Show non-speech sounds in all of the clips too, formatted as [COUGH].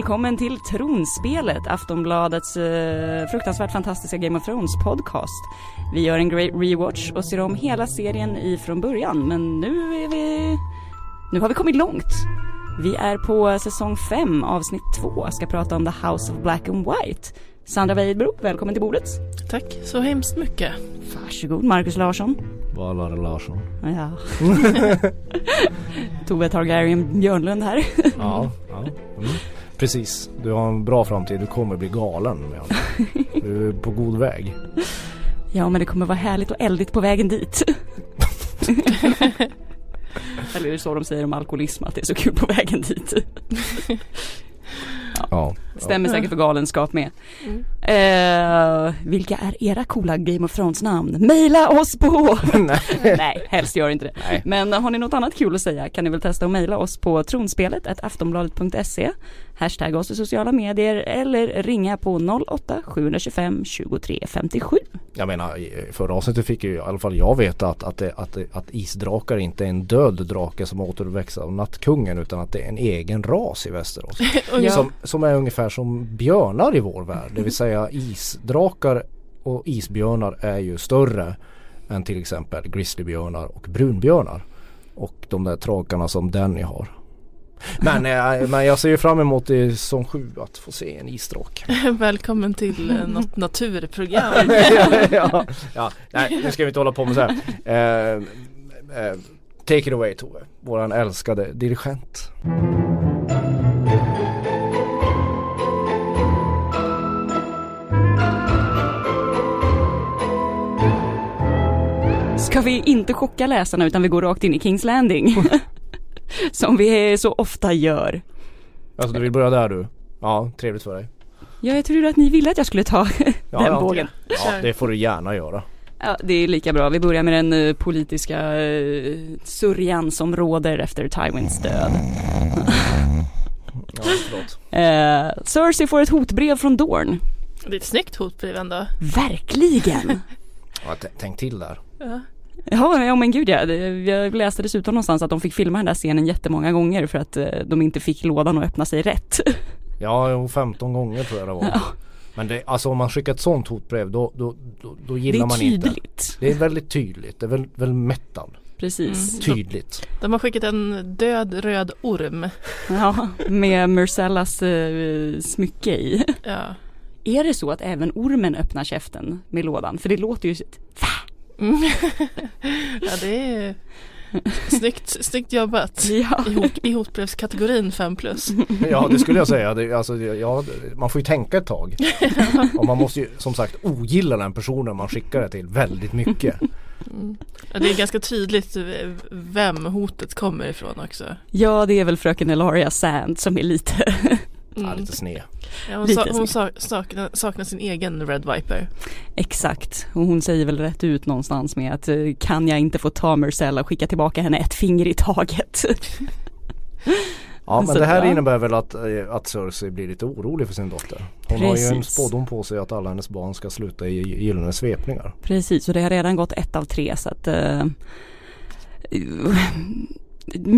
Välkommen till Tronspelet, Aftonbladets eh, fruktansvärt fantastiska Game of Thrones podcast. Vi gör en great rewatch och ser om hela serien ifrån början, men nu är vi... Nu har vi kommit långt. Vi är på säsong 5, avsnitt 2, ska prata om The House of Black and White. Sandra Weidbro, välkommen till bordet. Tack så hemskt mycket. Varsågod, Marcus Larsson. Valar Larsson. Ja. [LAUGHS] Tove Targaryen Björnlund här. Ja, ja. Mm. Precis. Du har en bra framtid. Du kommer bli galen med honom. [LAUGHS] Du är på god väg. Ja, men det kommer vara härligt och eldigt på vägen dit. [LAUGHS] Eller är det så de säger om alkoholism, att det är så kul på vägen dit? [LAUGHS] Ja. Stämmer säkert för galenskap med. Eh, vilka är era coola Game of Thrones namn? Maila oss på! [LAUGHS] Nej. Nej, helst gör inte det. Nej. Men har ni något annat kul att säga kan ni väl testa att mejla oss på tronspelet aftonbladet.se Hashtag oss i sociala medier eller ringa på 08 725 23 57. Jag menar förra avsnittet fick ju i alla fall jag veta att, att, det, att, att isdrakar inte är en död drake som återväcks av nattkungen utan att det är en egen ras i Västerås. [LAUGHS] Ja. Som, som är ungefär som björnar i vår värld. Det vill säga isdrakar och isbjörnar är ju större än till exempel grizzlybjörnar och brunbjörnar. Och de där trakarna som Danny har. Men, eh, men jag ser ju fram emot i säsong 7 att få se en isdrake. [LAUGHS] Välkommen till eh, något naturprogram. [LAUGHS] ja, ja, ja, nej nu ska vi inte hålla på med så här. Eh, eh, take it away Tove, våran älskade dirigent. Ska vi inte chocka läsarna utan vi går rakt in i Kings Landing. [LAUGHS] Som vi så ofta gör. Alltså du vill börja där du? Ja, trevligt för dig. Ja, jag trodde att ni ville att jag skulle ta [LAUGHS] den ja. bågen. Ja, det får du gärna göra. Ja, det är lika bra. Vi börjar med den eh, politiska eh, sörjan som råder efter Tywins död. Ja, förlåt. [LAUGHS] Eh, Cersei får ett hotbrev från Dorn. Det är ett snyggt hotbrev ändå. Verkligen! Ja, tänk till där. Ja. Ja, ja men gud ja. Det- Jag läste dessutom någonstans att de fick filma den där scenen jättemånga gånger för att eh, de inte fick lådan att öppna sig rätt. [LAUGHS] Ja, jo, 15 gånger tror jag det var. Ja. Men det, alltså om man skickar ett sånt hotbrev då, då, då, då Det gillar är man inte. tydligt. Det är väldigt tydligt. Det är väl, väl metal. Precis. Mm. Tydligt. De har skickat en död röd orm. Ja, med Myrcellas eh, smycke i. Ja. Är det så att även ormen öppnar käften med lådan? För det låter ju Mm. [LAUGHS] ja det är snyggt, snyggt jobbat. [LAUGHS] Ja. I, hot, I hotbrevskategorin 5 plus. Ja det skulle jag säga. Det, alltså, ja, man får ju tänka ett tag. [LAUGHS] Och man måste ju som sagt ogilla den personen man skickar det till väldigt mycket. Mm. Ja, det är ganska tydligt vem hotet kommer ifrån också. Ja, det är väl fröken Elaria Sand som är lite Mm. lite sned. Ja, hon lite sa, hon sa, saknar, saknar sin egen Red Viper. exakt. Och hon säger väl rätt ut någonstans med att eh, kan jag inte få ta Myrcella och skicka tillbaka henne ett finger i taget. [LAUGHS] Ja men Så, det här ja. innebär väl att, eh, att Cersei blir lite orolig för sin dotter. Hon har ju en Precis. spådom på sig att alla hennes barn ska sluta i gyllene svepningar. Precis, och det har redan gått ett av tre så att eh,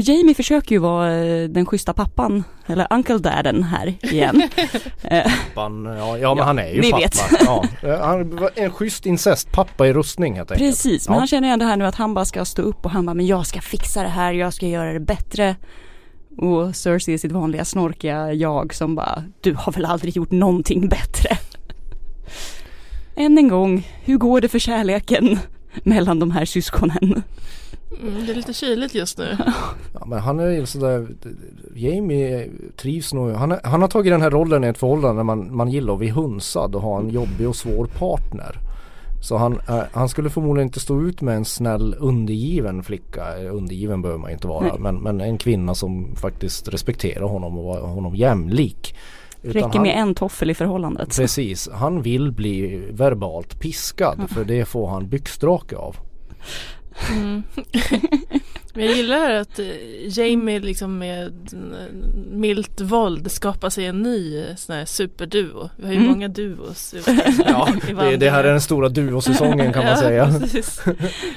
Jamie försöker ju vara eh, den schyssta pappan, eller Uncle Dadden här igen. [LAUGHS] Eh, Pappan, ja, ja men Ja, han är ju ni pappa. vet. Ja, [LAUGHS] Eh, han var en schysst incestpappa i rustning helt enkelt. Precis, men Ja. han känner ju ändå här nu att han bara ska stå upp och han bara, men jag ska fixa det här, jag ska göra det bättre. Och Cersei är sitt vanliga snorkiga jag som bara, du har väl aldrig gjort någonting bättre. [LAUGHS] Än en gång, hur går det för kärleken mellan de här syskonen? Mm, det är lite kyligt just nu. Ja, men han är ju sådär, Jamie trivs nog, han, är, han har tagit den här rollen i ett förhållande där man, man gillar att bli hunsad och ha en jobbig och svår partner. Så han, eh, han skulle förmodligen inte stå ut med en snäll undergiven flicka, Eh, undergiven behöver man inte vara, men, men en kvinna som faktiskt respekterar honom och var honom jämlik. Utan Räcker han, med en toffel i förhållandet. Precis, han vill bli verbalt piskad för det får han byxdrake av. Mm. [LAUGHS] [LAUGHS] Men jag gillar att eh, Jamie liksom med eh, milt våld skapar sig en ny eh, sån här superduo. Vi har ju Mm. många duos. [LAUGHS] Ja, det, det här är den stora duosäsongen kan man säga. precis.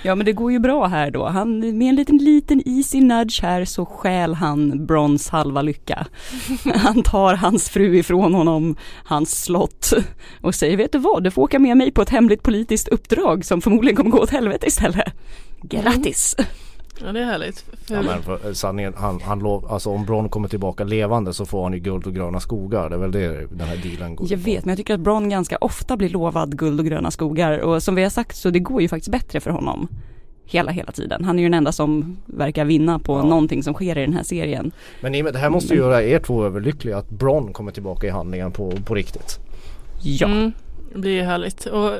Ja men det går ju bra här då. Han, med en liten liten easy nudge här så stjäl han Brons halva lycka. [LAUGHS] Han tar hans fru ifrån honom, hans slott och säger vet du vad, du får åka med mig på ett hemligt politiskt uppdrag som förmodligen kommer gå åt helvete istället. Grattis! Ja det är härligt. För, Ja, men för, sanningen, han, han lov, alltså om Bron kommer tillbaka levande så får han ju guld och gröna skogar. Det är väl det den här dealen går Jag på. vet men jag tycker att Bron ganska ofta blir lovad guld och gröna skogar och som vi har sagt så det går ju faktiskt bättre för honom. Hela, hela tiden. Han är ju den enda som verkar vinna på Ja. någonting som sker i den här serien. Men i det här måste ju göra er två överlyckliga att Bron kommer tillbaka i handlingen på, på riktigt. Ja. Mm, det blir ju härligt. Och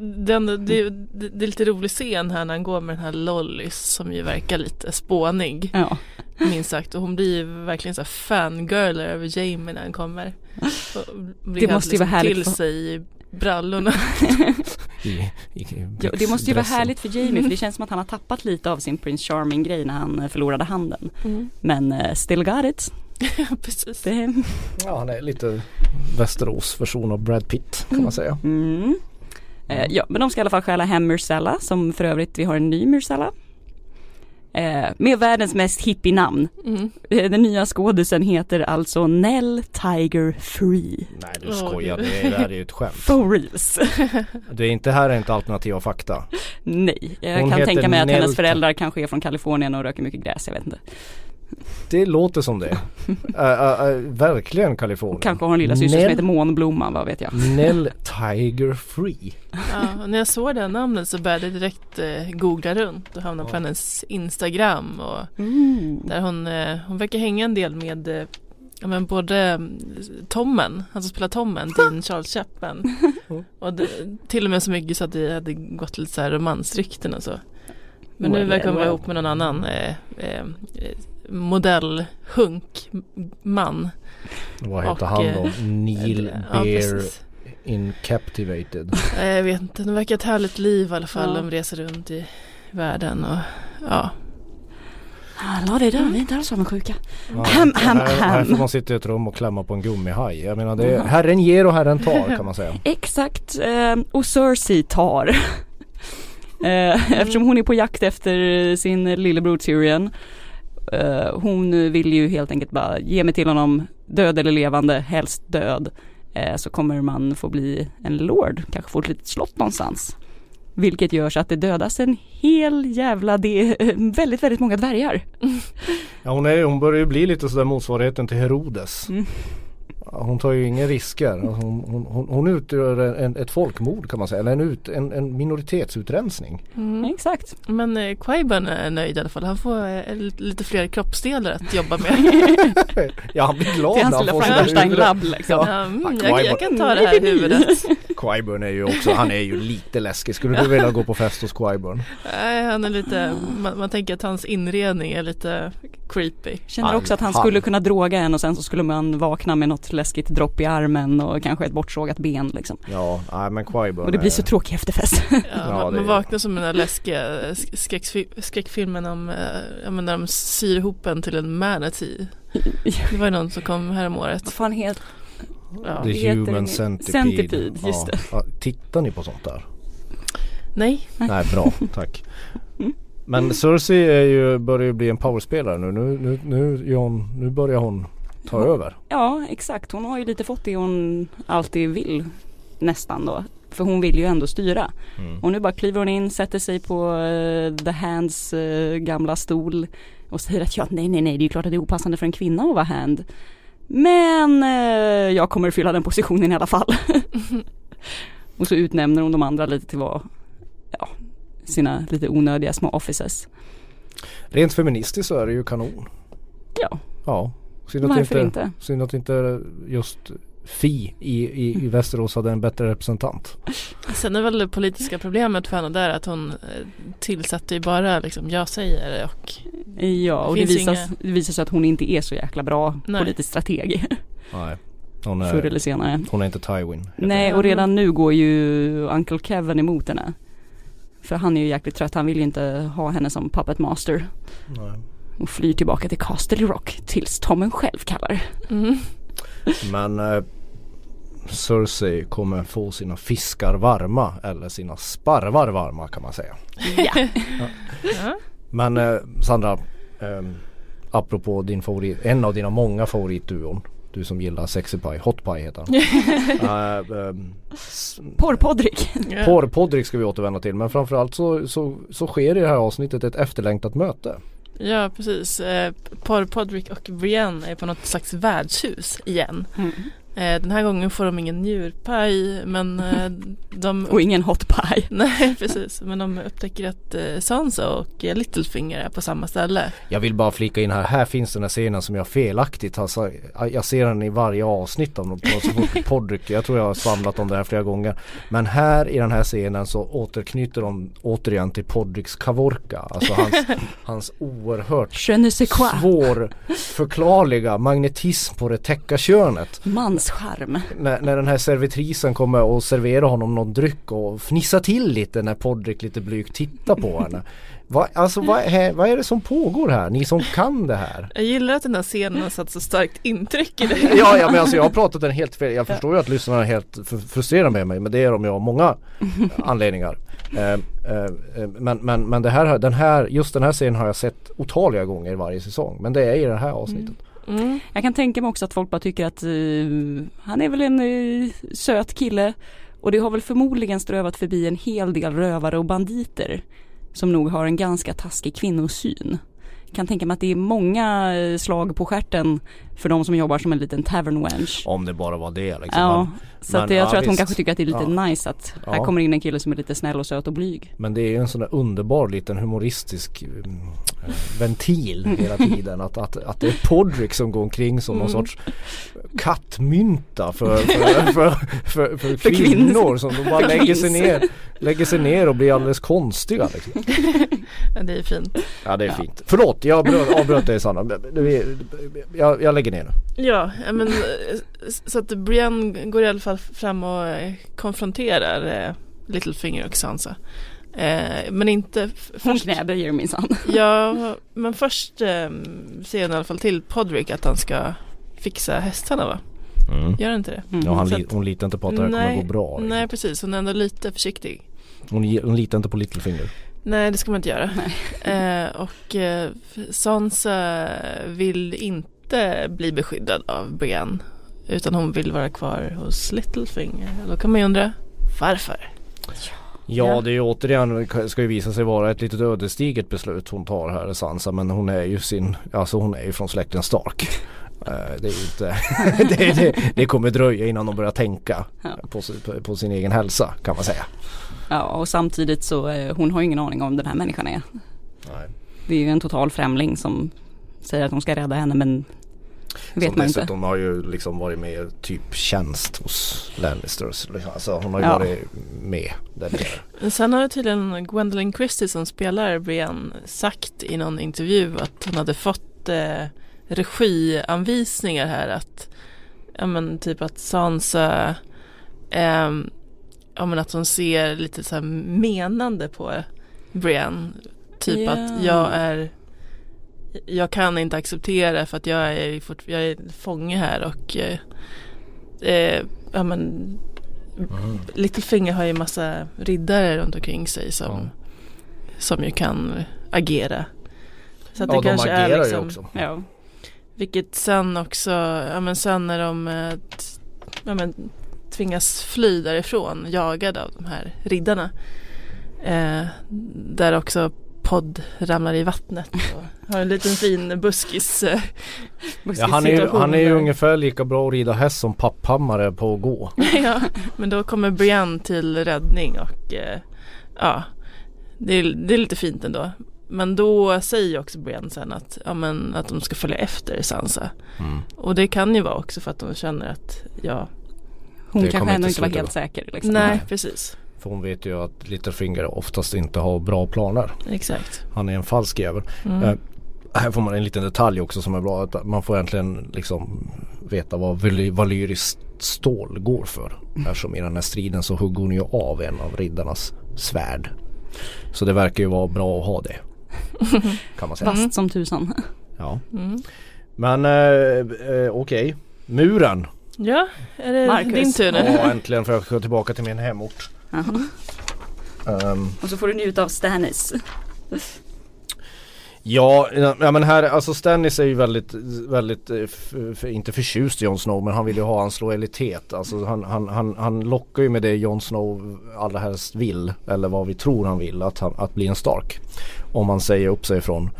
den, det, det, det är lite rolig scen här när han går med den här Lollys som ju verkar lite spånig. Ja. Minst sagt. Och hon blir ju verkligen så här fangirl över Jamie när han kommer. Och blir Det måste ju vara härligt till för- sig i brallorna. [LAUGHS] Ja, det måste ju vara härligt för Jamie för det känns som att han har tappat lite av sin Prince Charming grej när han eh, förlorade handen. Men eh, still got it. [LAUGHS] Precis. Det, Ja, han är lite Västerås version av Brad Pitt kan man säga. mm. eh, ja men de ska i alla fall stjäla hem Myrcella som för övrigt vi har en ny Myrcella. Eh, med världens mest hippie-namn. Mm. Eh, Den nya skådisen heter alltså Nell Tiger Free. Nej du skojar, det, det här är ju ett skämt. [LAUGHS] For reals. [LAUGHS] Det är inte här är inte alternativa fakta. Nej, jag Hon kan tänka mig att Nell hennes föräldrar kanske är från Kalifornien och röker mycket gräs, jag vet inte. Det låter som det. Äh, äh, äh, verkligen Kalifornien. Kanske har en lilla syster som Nell- heter Månblomma, vad vet jag. Nell [LAUGHS] Tiger Free. Ja, och när jag såg det här namnet så började jag direkt eh, googla runt och hamnade på hennes Instagram. Och Mm. där hon, eh, hon verkar hänga en del med eh, ja, men både mm, Tommen, han som spelar Tommen, Dean Charles Chapman. [LAUGHS] Och det, till och med så mycket så att det hade gått lite så här romansrykten och så. Men nu verkar hon vara well. ihop med någon annan eh, eh, eh, modellhunkman. Vad heter Och, han eh, då? Neil Ja, Bear in Captivated. [LAUGHS] Eh, Jag vet inte, de verkar ha ett härligt liv i alla fall. Ja. De reser runt i världen och ja. La dig där, vi är inte alls avundsjuka. Ja, Ahem, ahem, här, här ahem. får man sitta i ett rum och klämma på en gummihaj. Jag menar det är, herren ger och herren tar kan man säga. [LAUGHS] Exakt, eh, och Cersei tar. [LAUGHS] eh, eftersom hon är på jakt efter sin lillebror Tyrion. Eh, hon vill ju helt enkelt bara ge mig till honom, död eller levande, helst död. Eh, så kommer man få bli en lord, kanske få ett litet slott någonstans. Vilket gör så att det dödas en hel jävla de, [LAUGHS] väldigt, väldigt många dvärgar. Ja, hon, är, hon börjar ju bli lite sådär motsvarigheten till Herodes. Mm. Hon tar ju inga risker. Hon, hon, hon, hon utgör en, ett folkmord kan man säga. Eller en, ut, en, en minoritetsutrensning. Mm. Exakt. Men eh, Qui-Ban är nöjd i alla fall. Han får eh, lite- fler kroppsdelar att jobba med. [LAUGHS] Ja han blir glad när han får sina huvuden. labb liksom. Ja. Ja, mm, jag, jag kan ta det här huvudet. Qui-Burn är ju också, han är ju lite läskig. Skulle du vilja gå på fest hos Qui-Burn? Nej, han är lite, man, man tänker att hans inredning är lite creepy. Känner också att han han- skulle kunna droga en och sen så skulle man vakna med något läskigt dropp i armen och kanske ett bortsågat ben liksom. Ja, nej men Qui-Burn Och det blir är- så tråkig efterfest. Ja, [LAUGHS] Ja, man, man är- vaknar som den där läskiga sk- skräckfi- skräckfilmen om, eh, ja, men när de syr ihop en till en manatee. [LAUGHS] Det var ju någon som kom häromåret. Vad fan heter Ja. The Human? Centipede. Centipede, just det. Ja, tittar ni på sånt där? Nej, Nej, bra. [LAUGHS] Tack. Men Cersei är ju, börjar ju bli en powerspelare nu. Nu, nu, nu, hon, nu börjar hon ta Ja. över. Ja exakt, hon har ju lite fått det hon alltid vill. Nästan då. För hon vill ju ändå styra. Mm. Och nu bara kliver hon in, sätter sig på eh, The Hands eh, gamla stol och säger att ja, nej, nej, nej, det är ju klart att det är opassande för en kvinna att vara Hand. Men eh, jag kommer fylla den positionen i alla fall. [LAUGHS] och så utnämner hon de andra lite till vad, ja, sina lite onödiga små offices. Rent feministiskt så är det ju kanon. Ja, Ja. Synd att, varför inte, inte? synd att inte just Fi i, i, i Västerås hade en bättre representant. sen är väl det politiska problemet för henne där att hon eh, tillsatte ju bara liksom jag säger och Ja, och det visar, inga- det visar sig att hon inte är så jäkla bra Nej. politisk strateg. Nej. Hon Förr är, eller senare. hon är inte Tywin. Nej, och redan nu går ju Uncle Kevin emot henne. För han är ju jäkligt trött, han vill ju inte ha henne som puppet master. Nej. Och flyr tillbaka till Castle Rock tills Tommen själv kallar. Mm. Men eh, Cersei kommer få sina fiskar varma eller sina sparvar varma kan man säga. Ja. [LAUGHS] Ja. Men eh, Sandra, eh, apropå din favorit, en av dina många favoritduon. Du som gillar Sexy Pie, Hot Pie heter han. uh, um, Porrpoddrik. Porrpoddrik ska vi återvända till men framförallt så, så, så sker i det här avsnittet ett efterlängtat möte. Ja precis. Eh, Porr Podrick och Brienne är på något slags värdshus igen. Mm. Eh, den här gången får de ingen njurpaj men eh, [LAUGHS] de Och ingen hot pie. [LAUGHS] Nej precis men de upptäcker att eh, Sansa och eh, Littlefinger är på samma ställe. Jag vill bara flika in här, här finns den här scenen som jag felaktigt har sagt. Jag ser den i varje avsnitt av [LAUGHS] Podrick. Jag tror jag har svamlat om det här flera gånger. Men här i den här scenen så återknyter de återigen till Podricks Kavorka. Alltså hans, hans oerhört svårförklarliga magnetism på det täcka könet. Manscharm. När, när den här servitrisen kommer och serverar honom någon dryck och fnissar till lite när Podrick lite blygt tittar på henne. Va, alltså vad är, vad är det som pågår här? Ni som kan det här. Jag gillar att den här scenen har satt så starkt intryck i dig. [LAUGHS] Ja, ja men alltså jag har pratat den helt fel. Jag förstår ju att lyssnarna är helt fr- frustrerade med mig men det är de ju av många [LAUGHS] anledningar. Eh, eh, men, men, men det här, den här, just den här scenen har jag sett otaliga gånger i varje säsong. Men det är i det här avsnittet. Mm. Mm. Jag kan tänka mig också att folk bara tycker att uh, han är väl en uh, söt kille. Och det har väl förmodligen strövat förbi en hel del rövare och banditer. Som nog har en ganska taskig kvinnosyn. Jag Kan tänka mig att det är många eh, slag på stjärten för de som jobbar som en liten tavern wench. Om det bara var det liksom. Ja, Men, så att men, jag ja, tror att hon visst. kanske tycker att det är lite Ja. nice att här Ja. kommer in en kille som är lite snäll och söt och blyg. men det är ju en sån där underbar liten humoristisk mm, eh, ventil hela tiden. Att, att, att det är Podrick som går omkring som någon Mm. sorts kattmynta för, för, för, för, för, För kvinnor kvinnor. som de bara För lägger sig, ner, lägger sig ner och blir alldeles konstiga. Liksom. [LAUGHS] Det är fint. Ja det är Ja. fint. Förlåt jag bröt, avbröt dig Sanna. Jag, jag lägger ner nu. Ja, men eh, så att Brienne går i alla fall fram och eh, konfronterar eh, Littlefinger och Sansa. Eh, men inte f- Hon först. knäböjer minsann. [LAUGHS] Ja, men först eh, säger han i alla fall till Podrick att han ska fixa hästarna va? Gör han inte det? Mm. Ja, han li, hon litar inte på att det här kommer gå bra. liksom. nej precis, hon är ändå lite försiktig. Hon, hon litar inte på Littlefinger. Nej det ska man inte göra. Eh, och eh, Sansa vill inte bli beskyddad av Brienne. Utan hon vill vara kvar hos Littlefinger. Då kan man ju undra varför? Ja, det är ju återigen ska ju visa sig vara ett litet ödesdigert beslut hon tar här Sansa men hon är ju sin, alltså hon är ju från släkten Stark. Eh, det är inte, [LAUGHS] det, det, det kommer dröja innan de börjar tänka Ja. på, på sin egen hälsa kan man säga. Ja och samtidigt så eh, hon har ju ingen aning om den här människan är. Nej. Det är ju en total främling som säger att hon ska rädda henne men vet Som man inte. dessutom har ju liksom varit med typ tjänst hos Lannisters. Alltså hon har ju Ja. varit med där nere. Men Sen har tydligen Gwendolyn Christie som spelar Brienne sagt i någon intervju att hon hade fått eh, regianvisningar här att ja men typ att Sansa ehm, ja men att hon ser lite så här menande på Brienne typ Ja. att jag är jag kan inte acceptera för att jag är, fort, jag är fånge här och eh, eh, ja men Littlefinger har ju massa riddare runt omkring sig som, Ja. som ju kan agera. Så att Ja det de kanske agerar är ju liksom, också. Ja. vilket sen också, ja men sen när de eh, ja, men, tvingas fly därifrån jagade av de här riddarna. Eh, där också Podd ramlar i vattnet och har en liten fin buskis. Eh, Ja, han, är han är ju ungefär lika bra att rida häst som Papphammar är på att gå. [LAUGHS] ja, men då kommer Brienne till räddning och eh, ja, det är, det är lite fint ändå. Men då säger också Brienne sen att, ja, men, att de ska följa efter Sansa. Och det kan ju vara också för att de känner att, ja, Hon kanske ändå inte var helt säker. Liksom. nej precis, För hon vet ju att Littlefinger oftast inte har bra planer. exakt. Han är en falsk jävel. Mm. Eh, här får man en liten detalj också som är bra. Att man får äntligen liksom veta vad valy- valyriskt stål går för. Eftersom i den här striden så hugger hon ju av en av riddarnas svärd. Så det verkar ju vara bra att ha det. [LAUGHS] Kan man säga. Vasst som tusan. Ja. Mm. Men eh, eh, okej. Muren. Ja, är det Marcus. din tur nu? Ja äntligen får jag gå tillbaka till min hemort. Ehm, Och så får du njuta av Stannis. Ja, ja men här, alltså Stannis är ju väldigt, väldigt, eh, f- f- inte förtjust i Jon Snow men han vill ju ha hans lojalitet. Alltså han, han, han, han lockar ju med det Jon Snow allra helst vill, eller vad vi tror han vill, att, han, att bli en Stark. Om han säger upp sig från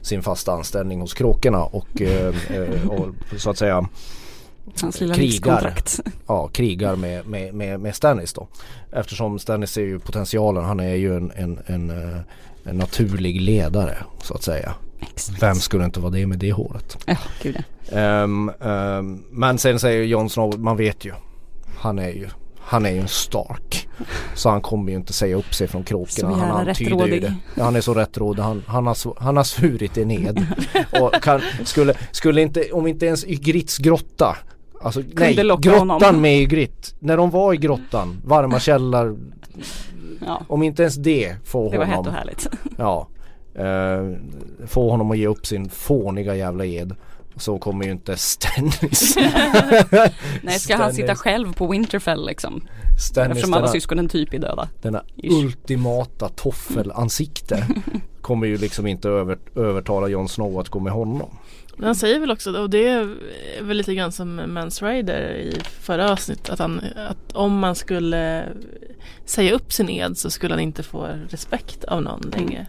sin fasta anställning hos kråkorna och, eh, eh, och så att säga Hans lilla Krigar. ja, krigar med, med, med, med Stannis då. Eftersom Stannis ser ju potentialen, han är ju en, en, en, eh, en naturlig ledare så att säga. Exakt. Vem skulle inte vara det med det håret? Ja, gud ja. Ehm, ehm, men sen säger Jon Snow, man vet ju. Han är ju, han är ju en Stark. Så han kommer ju inte säga upp sig från kråkorna. Han antyder ju det. Ja, han är så rättrådig. Han, han, har, han har svurit det ned. [LAUGHS] Och kan, skulle, skulle inte, om inte ens Ygritts grotta Alltså nej, grottan honom. [LAUGHS] med Ygritte. När de var i grottan, varma källar. ja. Om inte ens det får Det var honom. hett och härligt. [LAUGHS] Ja. Eh, få honom att ge upp sin fåniga jävla ed. Så kommer ju inte Stannis. [LAUGHS] Nej, ska han sitta själv på Winterfell liksom? Stannis Eftersom alla denna, syskonen typ är döda. denna Ish. ultimata toffelansikte. Kommer ju liksom inte över, övertala Jon Snow att gå med honom. Men han säger väl också, och det är väl lite grann som Mans Rider i förra avsnittet, att, han, att om man skulle säga upp sin ed så skulle han inte få respekt av någon längre.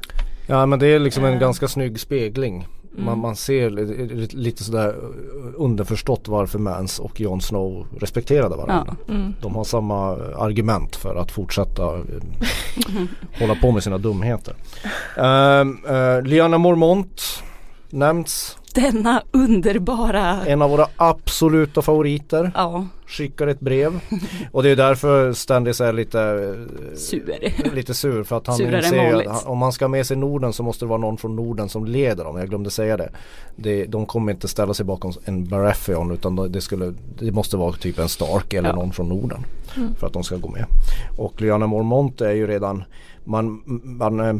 Ja men det är liksom en Ja. ganska snygg spegling. Man, Mm. man ser li- li- lite sådär underförstått varför Mans och Jon Snow respekterade varandra. Mm. De har samma argument för att fortsätta eh, [LAUGHS] hålla på med sina dumheter. Um, uh, Liana Mormont nämns. Denna underbara, En av våra absoluta favoriter. ja, Skickar ett brev. Och det är därför Standis är lite, eh, sur. lite sur. För att han Surare inser att han- om man ska med sig Norden så måste det vara någon från Norden som leder dem. Jag glömde säga det. det de kommer inte ställa sig bakom en Baratheon utan det, skulle, det måste vara typ en Stark eller Ja. någon från Norden. Mm. För att de ska gå med. Och Lyanna Mormont är ju redan man, man eh,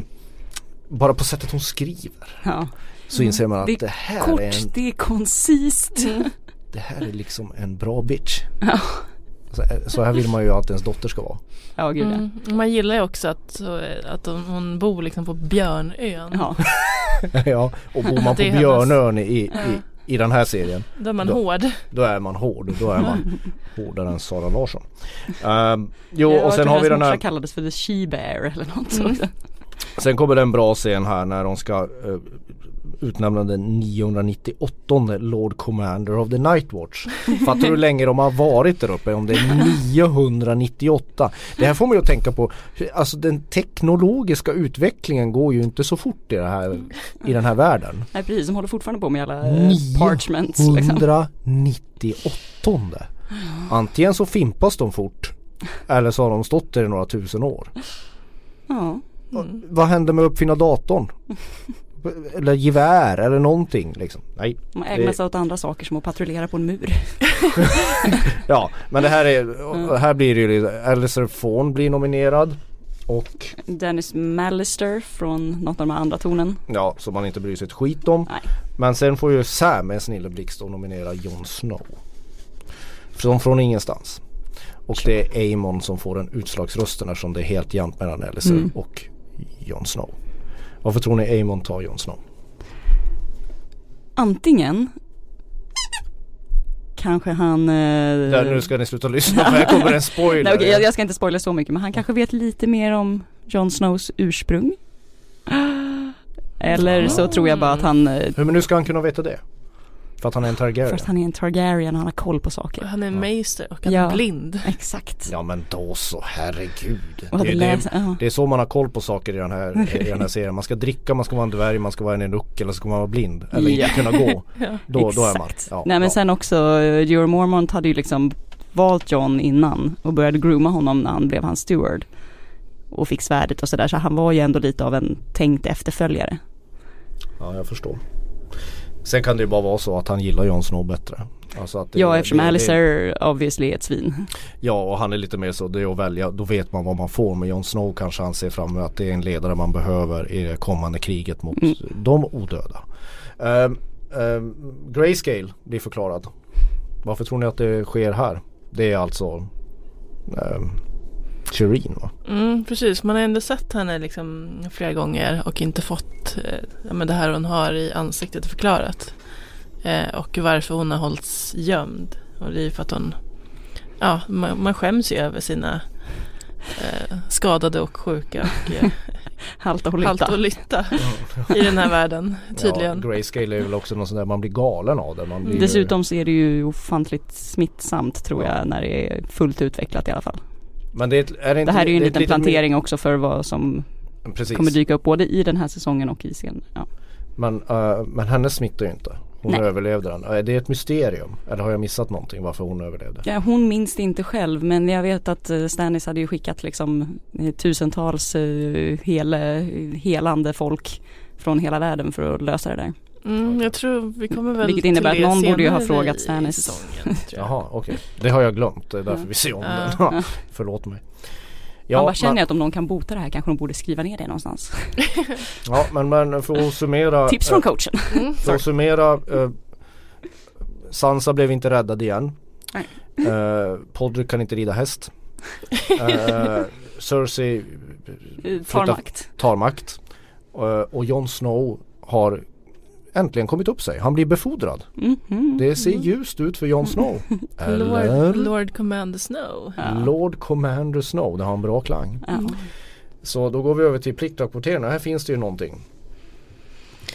bara på sättet hon skriver Ja. Så inser man att Det det, här Kort, är en, det är koncist. det här är liksom en bra bitch. Ja. Så, så här vill man ju att ens dotter ska vara. Ja, gud ja. Mm. Man gillar ju också att, så, att hon, bor liksom på Björnön. ja. [LAUGHS] ja, och bor man på Björnön i, i, i den här serien Då är man Då- hård. då är man hård. Då är man hårdare än Sara Larsson. Ehm, jo och sen har vi den här kallades för the she bear eller något Mm. sånt. Sen kommer det en bra scen här när de ska uh, utnämna den 998 Lord Commander of the Night Watch. Fattar du hur länge de har varit där uppe? Om det är 998. Det här får mig att tänka på, alltså den teknologiska utvecklingen går ju inte så fort i, det här, i den här världen. Nej precis, de håller fortfarande på med alla eh, parchments liksom. 998. Antingen så fimpas de fort eller så har de stått där i några tusen år. Ja. Mm. Vad hände med att uppfinna datorn? [LAUGHS] Eller gevär eller någonting liksom. Nej. De ägnar Det- sig åt andra saker som att patrullera på en mur. [LAUGHS] Ja men det här är, här blir det ju Alistair Fawn blir nominerad. Och Dennis Mallister från något av de andra tornen. ja, som man inte bryr sig ett skit om. Nej. Men sen får ju Sam en snilleblixt och nominera Jon Snow. Från, från ingenstans. Och det är Amon som får den utslagsrösten eftersom det är helt jämnt mellan Alistair Mm. och Jon Snow. Varför tror ni Amon tar Jon Snow? Antingen kanske han... Eh, Där, nu ska ni sluta lyssna för här kommer en [LAUGHS] spoiler. Nej, okej, jag, jag ska inte spoila så mycket men han kanske vet lite mer om Jon Snows ursprung. [GASPS] Eller så tror jag bara att han, eh, Hur men nu ska han kunna veta det? För att han är en Targaryen? för att han är en Targaryen och han har koll på saker. Han är meister och han Ja. är blind. Exakt. Ja men då så, herregud. Det, det, ja. det är så man har koll på saker i den, här, i den här [LAUGHS] serien. Man ska dricka, man ska vara en dvärg, man ska vara en enuck eller så ska man vara blind. Eller Ja. inte kunna gå. [LAUGHS] Ja. Då, då är man. Ja, Nej men ja. sen också, eh, Jorah Mormont hade ju liksom valt John innan och började grooma honom när han blev hans steward. Och fick svärdet och sådär så han var ju ändå lite av en tänkt efterföljare. ja, jag förstår. Sen kan det ju bara vara så att han gillar Jon Snow bättre. Alltså att det, Ja eftersom Alistair obviously är ett svin. Ja och han är lite mer så, det är att välja, då vet man vad man får. Men Jon Snow kanske han ser fram emot att det är en ledare man behöver i det kommande kriget mot Mm. de odöda. Um, um, Grayscale blir förklarad. Varför tror ni att det sker här? Det är alltså um, Shireen va? Mm, precis, man har ändå sett henne liksom flera gånger och inte fått eh, men det här hon har i ansiktet förklarat. Eh, och varför hon har hållits gömd. Och det är för att hon, ja, man, man skäms ju över sina eh, skadade och sjuka och eh, Halta och halt lytta. och lytta i den här världen [LAUGHS] tydligen. Ja, Grayscale är väl också något sånt där man blir galen av det. Man blir, Dessutom så är det ju ofantligt smittsamt tror jag när det är fullt utvecklat i alla fall. Men det, är, det, inte, Det här är ju en liten plantering också för vad som mer- Precis. kommer dyka upp både i den här säsongen och i scenen. Ja. Men, eh, men henne smittar ju inte. Hon Nej. överlevde den. Är det ett mysterium? Eller har jag missat någonting varför hon överlevde? Ja, hon minns det inte själv men jag vet att eh, Stannis hade ju skickat liksom eh, tusentals hele, helande folk från hela världen för att lösa det där. Mm, jag tror vi kommer väl Vilket innebär till att någon borde ju ha frågat i Stannis. säsongen. Jaha okej. Det har jag glömt. Det är därför Ja. vi ser om Ja. den. Ja. [LAUGHS] Förlåt mig. Man bara känner men, att om någon kan bota det här kanske de borde skriva ner det någonstans. [LAUGHS] ja men, men för att summera. [LAUGHS] Tips från eh, coachen. Mm, För att summera. eh, Sansa blev inte räddad igen. Nej. Uh, Podrick kan inte rida häst. Eh, Cersei Tar flyttar- makt. tar makt. Eh, och Jon Snow har äntligen kommit upp sig. Han blir befordrad. Mhm. Det ser ljust ut för Jon Snow. [LAUGHS] Lord, Eller? Lord Commander Snow. Ja. Lord Commander Snow. Det har en bra klang. Ja. Så då går vi över till pliktrapporteringen. Här finns det ju någonting.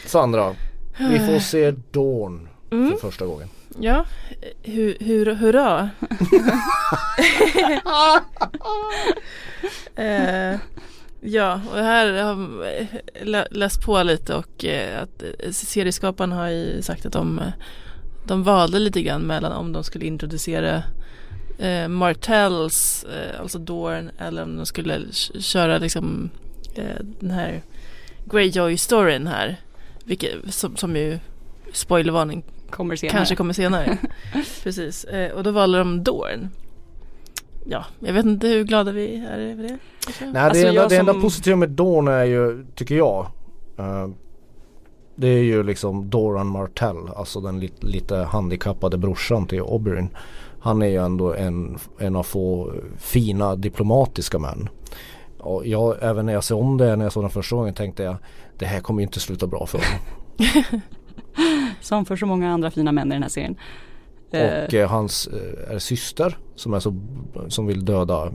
Sandra, vi får se Dawn Mm. för första gången. Ja, hur, hur, hurra. [LAUGHS] [LAUGHS] eh, ja, och här har jag lä- läst på lite och eh, att serieskaparna har ju sagt att de, de valde lite grann mellan om de skulle introducera eh, Martells, eh, alltså Dorn, eller om de skulle köra liksom eh, den här Greyjoy-storyn här. Vilket, som, som ju, spoilervarning, Kommer senare. Kanske kommer senare. [LAUGHS] Precis. Eh, och då valde de Dorn. Ja, jag vet inte hur glada vi är över det. Nej, Alltså, det, enda, det enda som- positiva med Dawn är ju, tycker jag. eh, det är ju liksom Doran Martell, alltså den lite, lite handikappade brorsan till Oberyn. Han är ju ändå en, en av få fina diplomatiska män. Och jag, även när jag ser om det, när jag såg den första gången tänkte jag det här kommer ju inte sluta bra för honom. [LAUGHS] [LAUGHS] Som för så många andra fina män i den här serien. Eh, Och eh, hans eh, syster som är så, som vill döda,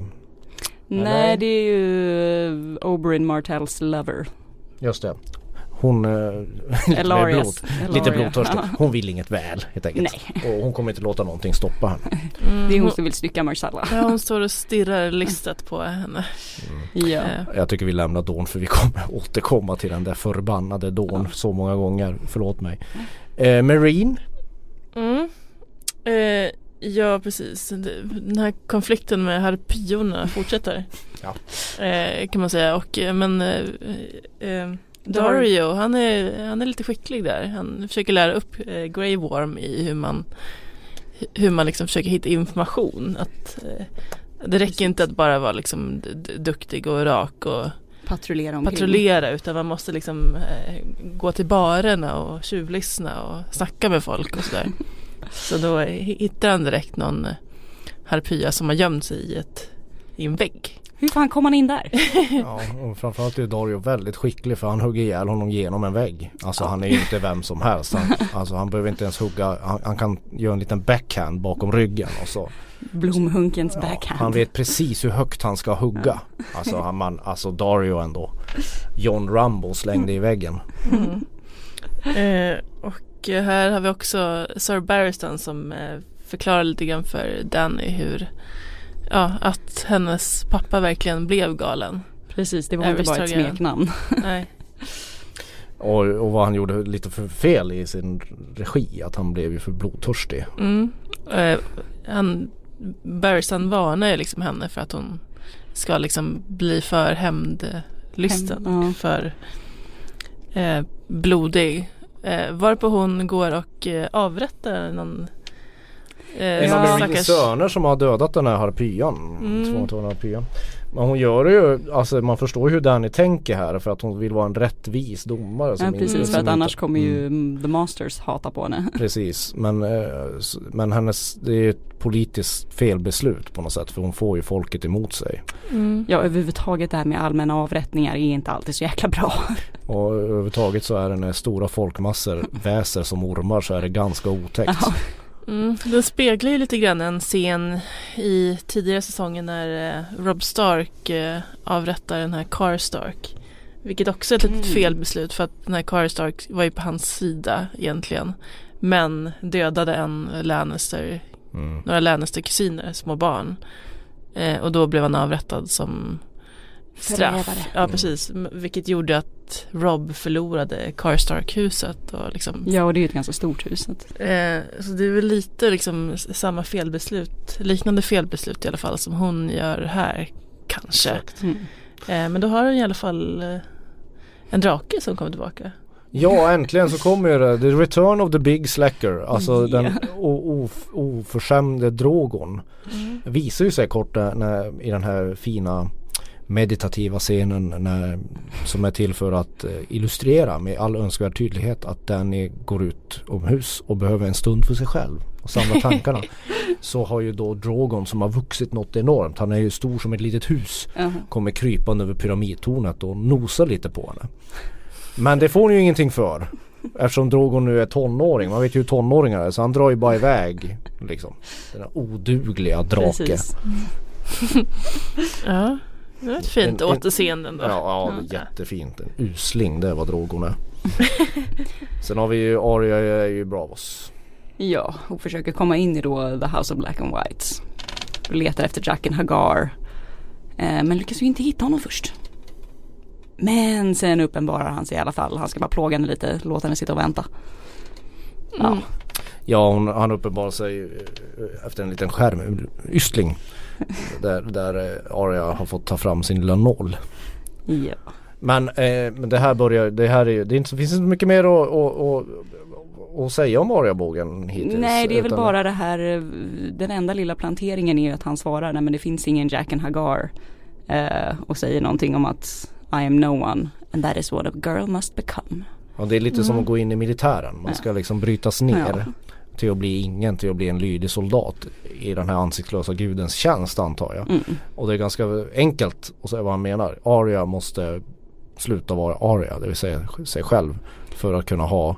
nej det är ju eh, Oberyn Martells lover. just det. Hon eh, [LAUGHS] lite blod, lite blodtörstig. Hon vill inget väl helt enkelt. Nej, Och hon kommer inte låta någonting stoppa henne. Mm, det är hon hon, som vill stycka Marcella. ja, hon står och stirrar listat på henne. Mm. Ja. Jag tycker vi lämnar Dawn för vi kommer [LAUGHS] återkomma till den där förbannade Dawn Ja. så många gånger. Förlåt mig. Eh, Marine. Mm. Eh, ja, precis. Den här konflikten med harpyorna [LAUGHS] fortsätter. Ja. Eh, kan man säga. Och, eh, men eh, eh, Dario, han är, han är lite skicklig där. Han försöker lära upp eh, Grey Worm i hur man hur man liksom försöker hitta information. Att, eh, det räcker inte att bara vara liksom duktig och rak och Patrullera omkring. patrullera utan man måste liksom eh, gå till barerna och tjuvlyssna och snacka med folk och sådär. [LAUGHS] Så då hittar han direkt någon eh, harpya som har gömt sig i, ett, i en vägg. Hur fan kom han in där? [LAUGHS] Ja, och framförallt är Dario väldigt skicklig för han hugger ihjäl honom genom en vägg. Alltså han är ju inte vem som helst. Han, alltså han behöver inte ens hugga. Han, han kan göra en liten backhand bakom ryggen och så. Blomhunkens Ja, backhand. han vet precis hur högt han ska hugga. Alltså, han, man, alltså Dario ändå. John Rambo slängde i väggen. Eh, och eh, här har vi också Sir Barristan som eh, förklarar lite grann för Danny hur Ja, att hennes pappa verkligen blev galen. Precis, det var inte bara ett smeknamn. [LAUGHS] Nej. Och, och vad han gjorde lite för fel i sin regi. Att han blev ju för blodtörstig. Mm. Eh, han, Barristan varnar ju liksom henne för att hon ska liksom bli för hämndlysten. Hämnd, ja. För eh, blodig. Eh, varpå hon går och eh, avrättar någon Eh, En av söner som har dödat den här harpyan. Mm. Tvångstagna harpyan. Men hon gör det ju, alltså man förstår ju hur Danny tänker här för att hon vill vara en rättvis domare. som Ja, inte- precis, som för att inte- annars kommer ju Mm, The Masters hata på henne. [LAUGHS] Precis, men, eh, men hennes, det är ett politiskt felbeslut på något sätt för hon får ju folket emot sig. Mm. Ja, överhuvudtaget det här med allmänna avrättningar är inte alltid så jäkla bra. [LAUGHS] Och överhuvudtaget så är det när stora folkmassor [LAUGHS] väser som ormar så är det ganska otäckt. Mm, den speglar ju lite grann en scen i tidigare säsongen när eh, Rob Stark eh, avrättar den här Car Stark. Vilket också är ett litet Mm. felbeslut för att den här Car Stark var ju på hans sida egentligen. Men dödade en Lannister, Mm. några Lannister-kusiner, små barn. Eh, och då blev han avrättad som straff. Ja precis, M- vilket gjorde att Rob förlorade Car Stark-huset och liksom Ja, och det är ju ett ganska stort hus. så att- Eh, så det är väl lite liksom samma felbeslut, liknande felbeslut i alla fall som hon gör här kanske. Mm. Eh, men då har hon i alla fall eh, en drake som kommer tillbaka. Ja äntligen så kommer ju det, the return of the big slacker, alltså Ja. den o- of- oförskämde drogon. visar ju sig kort när, i den här fina meditativa scenen när, som är till för att eh, illustrera med all önskvärd tydlighet att Danny går ut omhus och behöver en stund för sig själv och samla tankarna. [LAUGHS] Så har ju då Drogon som har vuxit något enormt, han är ju stor som ett litet hus, Jaha. kommer krypande över pyramidtornet och nosar lite på henne. Men det får hon ju ingenting för. Eftersom Drogon nu är tonåring, man vet ju hur tonåringar är så han drar ju bara iväg liksom. Den här odugliga drake. Ja, det var ett fint En- en- återseende ändå. Ja, ja är jättefint. En usling det Drogon är. [LAUGHS] Sen har vi ju Arya är ju Bravos. Ja, och försöker komma in i då The House of Black and White. Och letar efter Jacken Hagar. Eh, men lyckas ju inte hitta honom först. Men sen uppenbarar han sig i alla fall. Han ska bara plåga henne lite, låta henne sitta och vänta. Ja, Mm. Ja hon, han uppenbarar sig eh, efter en liten skärm, ystling. [LAUGHS] Där, där eh, Arya har fått ta fram sin lilla nål. ja. Men, eh, men det här börjar, det här är ju, det är inte, så- finns inte mycket mer att, att, att, att säga om Arya-bågen hittills. Nej, det är väl utan- bara det här, eh, den enda lilla planteringen är ju att han svarar, nej men det finns ingen Jacken Hagar. Eh, och säger någonting om att I am no one and that is what a girl must become. Ja, det är lite som Mm. att gå in i militären. Man ska liksom brytas ner Ja. Till att bli ingen, till att bli en lydig soldat i den här ansiktslösa gudens tjänst antar jag. Mm. Och det är ganska enkelt att säga vad han menar. Arya måste sluta vara Arya, det vill säga sig själv. För att kunna ha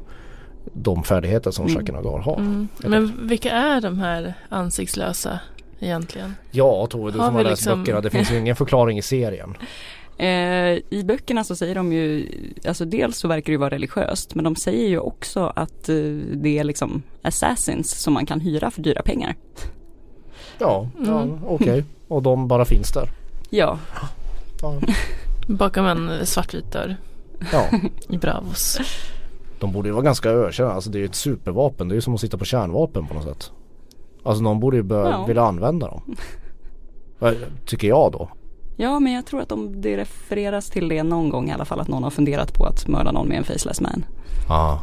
de färdigheter som Mm. Shaken Agar har. Mm. Men vilka är de här ansiktslösa egentligen? Ja Tove, du Har som har läst liksom- böckerna. Det finns ju ingen förklaring i serien. [LAUGHS] Eh, I böckerna så säger de ju, alltså dels så verkar det ju vara religiöst men de säger ju också att eh, det är liksom assassins som man kan hyra för dyra pengar. Ja, ja Mm. okej. Och de bara finns där. Ja, Ja. Bakom en svartvit dörr ja. [LAUGHS] i Bravos. De borde ju vara ganska ökända. Alltså det är ju ett supervapen. Det är ju som att sitta på kärnvapen på något sätt. Alltså någon borde ju börja Ja. vilja använda dem. Tycker jag då. Ja men jag tror att de, det refereras till det någon gång i alla fall att någon har funderat på att mörda någon med en faceless man. Ja.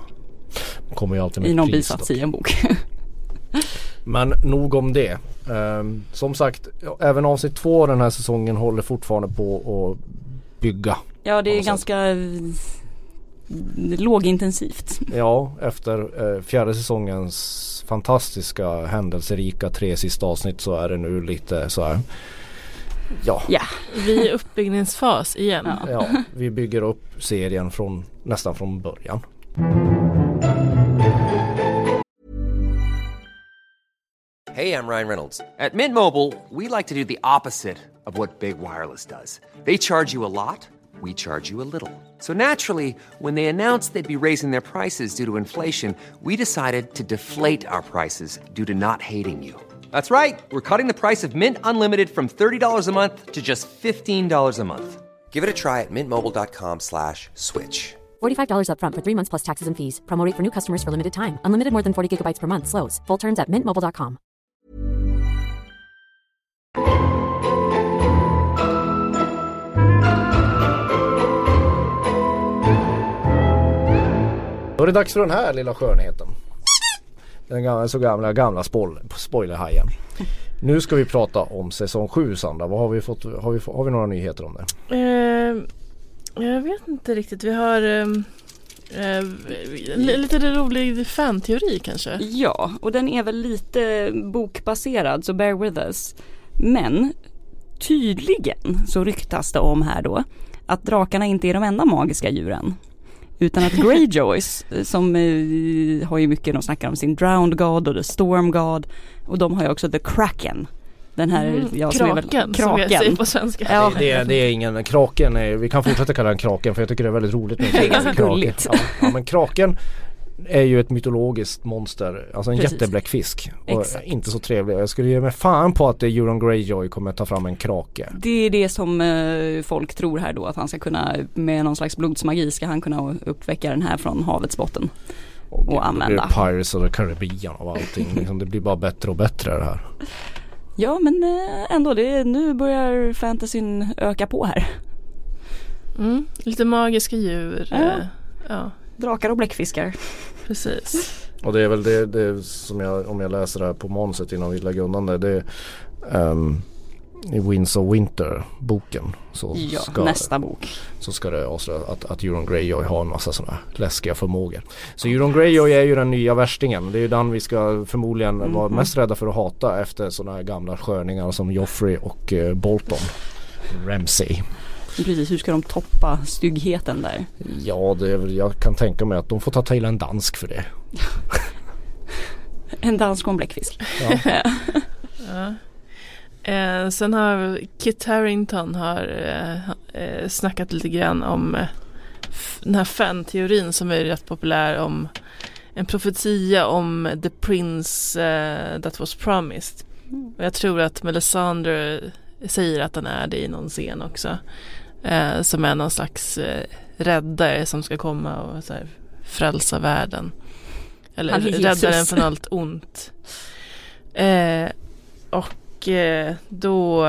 Kommer ju alltid med I någon bisats i en bok. [LAUGHS] Men nog om det. Ehm, som sagt, även avsnitt två den här säsongen håller fortfarande på att bygga. ja det är ganska eh, lågintensivt. Ja, efter eh, fjärde säsongens fantastiska händelserika tre sista avsnitt så är det nu lite så här. Ja, Ja, Vi är i uppbyggningsfas igen. Ja. ja, vi bygger upp serien från nästan från början. Hey, I'm Ryan Reynolds. At Mint Mobile, we like to do the opposite of what Big Wireless does. They charge you a lot, we charge you a little. So naturally, when they announced they'd be raising their prices due to inflation, we decided to deflate our prices due to not hating you. That's right. We're cutting the price of Mint Unlimited from $30 a month to just $15 a month. Give it a try at mintmobile.com slash switch. $45 upfront for three months plus taxes and fees. Promo rate for new customers for limited time. Unlimited more than 40 gigabytes per month. Slows. Full terms at mintmobile.com. Då är det dags för den här lilla skönheten. Den gamla, så gamla, gamla spoil, spoilerhajen. Nu ska vi prata om säsong 7 Sandra. Vad har vi fått? Har vi, har vi några nyheter om det? Eh, jag vet inte riktigt. Vi har eh, li- lite rolig fanteori kanske. Ja, och den är väl lite bokbaserad så bear with us. Men tydligen så ryktas det om här då att drakarna inte är de enda magiska djuren. Utan att Greyjoys, eh, som eh, har ju mycket, de snackar om sin Drowned God och The Storm God. Och de har ju också The Kraken. Den här, Mm, ja, som är väl- kraken, som jag kraken. säger på svenska. Ja. Det, är, det är ingen, kraken är, vi kan fortsätta kalla den kraken för jag tycker det är väldigt roligt med Det [LAUGHS] kraken. Ja, ja men kraken är ju ett mytologiskt monster, alltså en Precis. jättebläck fisk. Och Exakt. inte så trevlig. Jag skulle ge mig fan på att Euron Greyjoy kommer ta fram en krake. Det är det som eh, folk tror här då att han ska kunna med någon slags blodsmagi ska han kunna uppväcka den här från havets botten. Och, Och använda. Det blir Pirates of the Caribbean och allting. liksom, det blir bara bättre och bättre det här. [LAUGHS] Ja men eh, ändå, det, nu börjar fantasyn öka på här. Mm, lite magiska djur. Ja. eh, ja Drakar och bläckfiskar. precis. Och det är väl det, det som jag, om jag läser det här på manuset innan vi lägger undan det. det um, I Winds of Winter boken så Ja, ska, nästa bok. så ska det avslöja att, att Euron Greyjoy har en massa sådana läskiga förmågor. Så Euron Greyjoy är ju den nya värstingen. Det är ju den vi ska förmodligen vara Mhm. mest rädda för att hata efter sådana här gamla sköningar som Joffrey och eh, Bolton. Ramsay. Precis, hur ska de toppa styggheten där? Ja, det är väl, jag kan tänka mig att de får ta till en dansk för det. [LAUGHS] En dansk och en bläckfisk. Ja. [LAUGHS] Ja. Eh, sen har Kit Harington har eh, eh, snackat lite grann om eh, den här fan-teorin som är rätt populär om en profetia om the prince eh, that was promised. Och jag tror att Melisandre säger att han är det i någon scen också. Eh, som är någon slags eh, räddare som ska komma och så här, frälsa världen. Eller Han är Jesus. rädda den från allt ont. Eh, och eh, då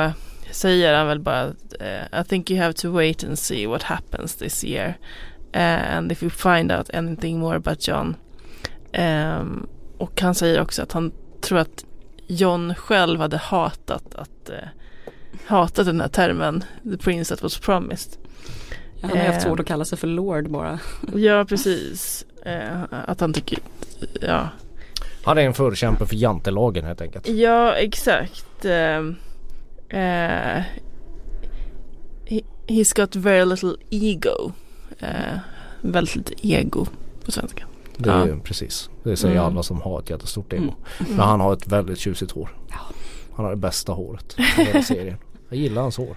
säger han väl bara eh, I think you have to wait and see what happens this year. Eh, and if you find out anything more about John. Ehm, och han säger också att han tror att John själv hade hatat att eh, hatat den här termen The Prince that was promised. Han har ju haft Eh. svårt att kalla sig för Lord bara. Ja precis. Eh, att han tycker, ja. Han är en förkämpe för jantelagen helt enkelt. Ja exakt. Eh, he, he's got very little ego. Eh, väldigt lite ego på svenska. Det är Ja. precis. Det säger Mm. alla som har ett jättestort ego. Mm. Men han har ett väldigt tjusigt hår. Ja. Han har det bästa håret i [LAUGHS] hela serien. Jag gillar hans hår.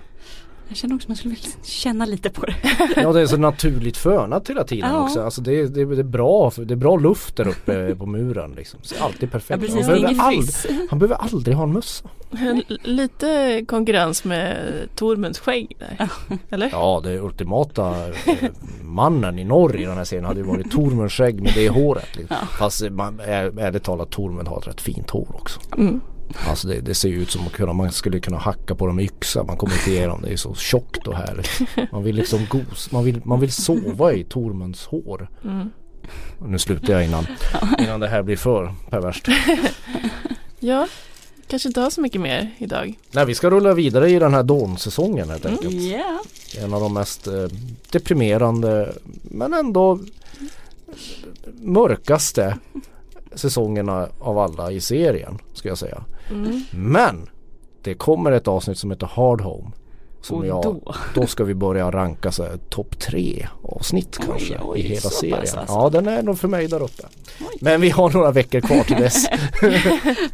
Jag känner också att man skulle vilja känna lite på det. Ja det är så naturligt fönat hela tiden Ja. också. Alltså det, är, det, det, är bra, det är bra luft där uppe på muren liksom. Är alltid Ja perfekt. precis, han, behöver ingen aldrig, han behöver aldrig ha en mössa. Lite konkurrens med Tormunds skägg där. Eller? Ja det ultimata eh, mannen i norr i den här serien hade ju varit Tormunds skägg med det håret. Liksom. Fast eh, man, är, ärligt talat Tormund har ett rätt fint hår också. Mm. Alltså det, det ser ju ut som att man skulle kunna hacka på dem med yxa. Man kommer inte igenom. Det är så tjockt och härligt. Man vill liksom gos, man vill, man vill sova i Tormunds hår. Mm. Nu slutar jag innan, innan det här blir för perverst. Ja, kanske inte har så mycket mer idag. Nej vi ska rulla vidare i den här Dawn-säsongen helt enkelt. Ja. En av de mest eh, deprimerande men ändå mörkaste säsongerna av alla i serien ska jag säga. Mm. Men det kommer ett avsnitt som heter Hard Home. Som Och jag, då? då ska vi börja ranka så här, topp tre avsnitt Oj, kanske oj, i hela serien. pass alltså. Ja den är nog för mig där uppe. Men vi har några veckor kvar till dess.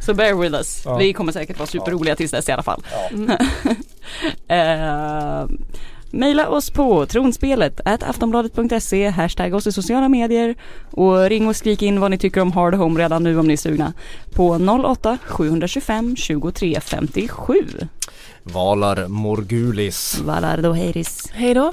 [LAUGHS] Så bear with us. Ja. Vi kommer säkert vara superroliga tills dess i alla fall. Mm. [LAUGHS] Eh, Maila oss på tronspelet at aftonbladet.se, hashtag oss i sociala medier och ring och skrik in vad ni tycker om Hard Home redan nu om ni är sugna på 08 725 23 57. Valar Morgulis. Valardo Heiris. Hej då!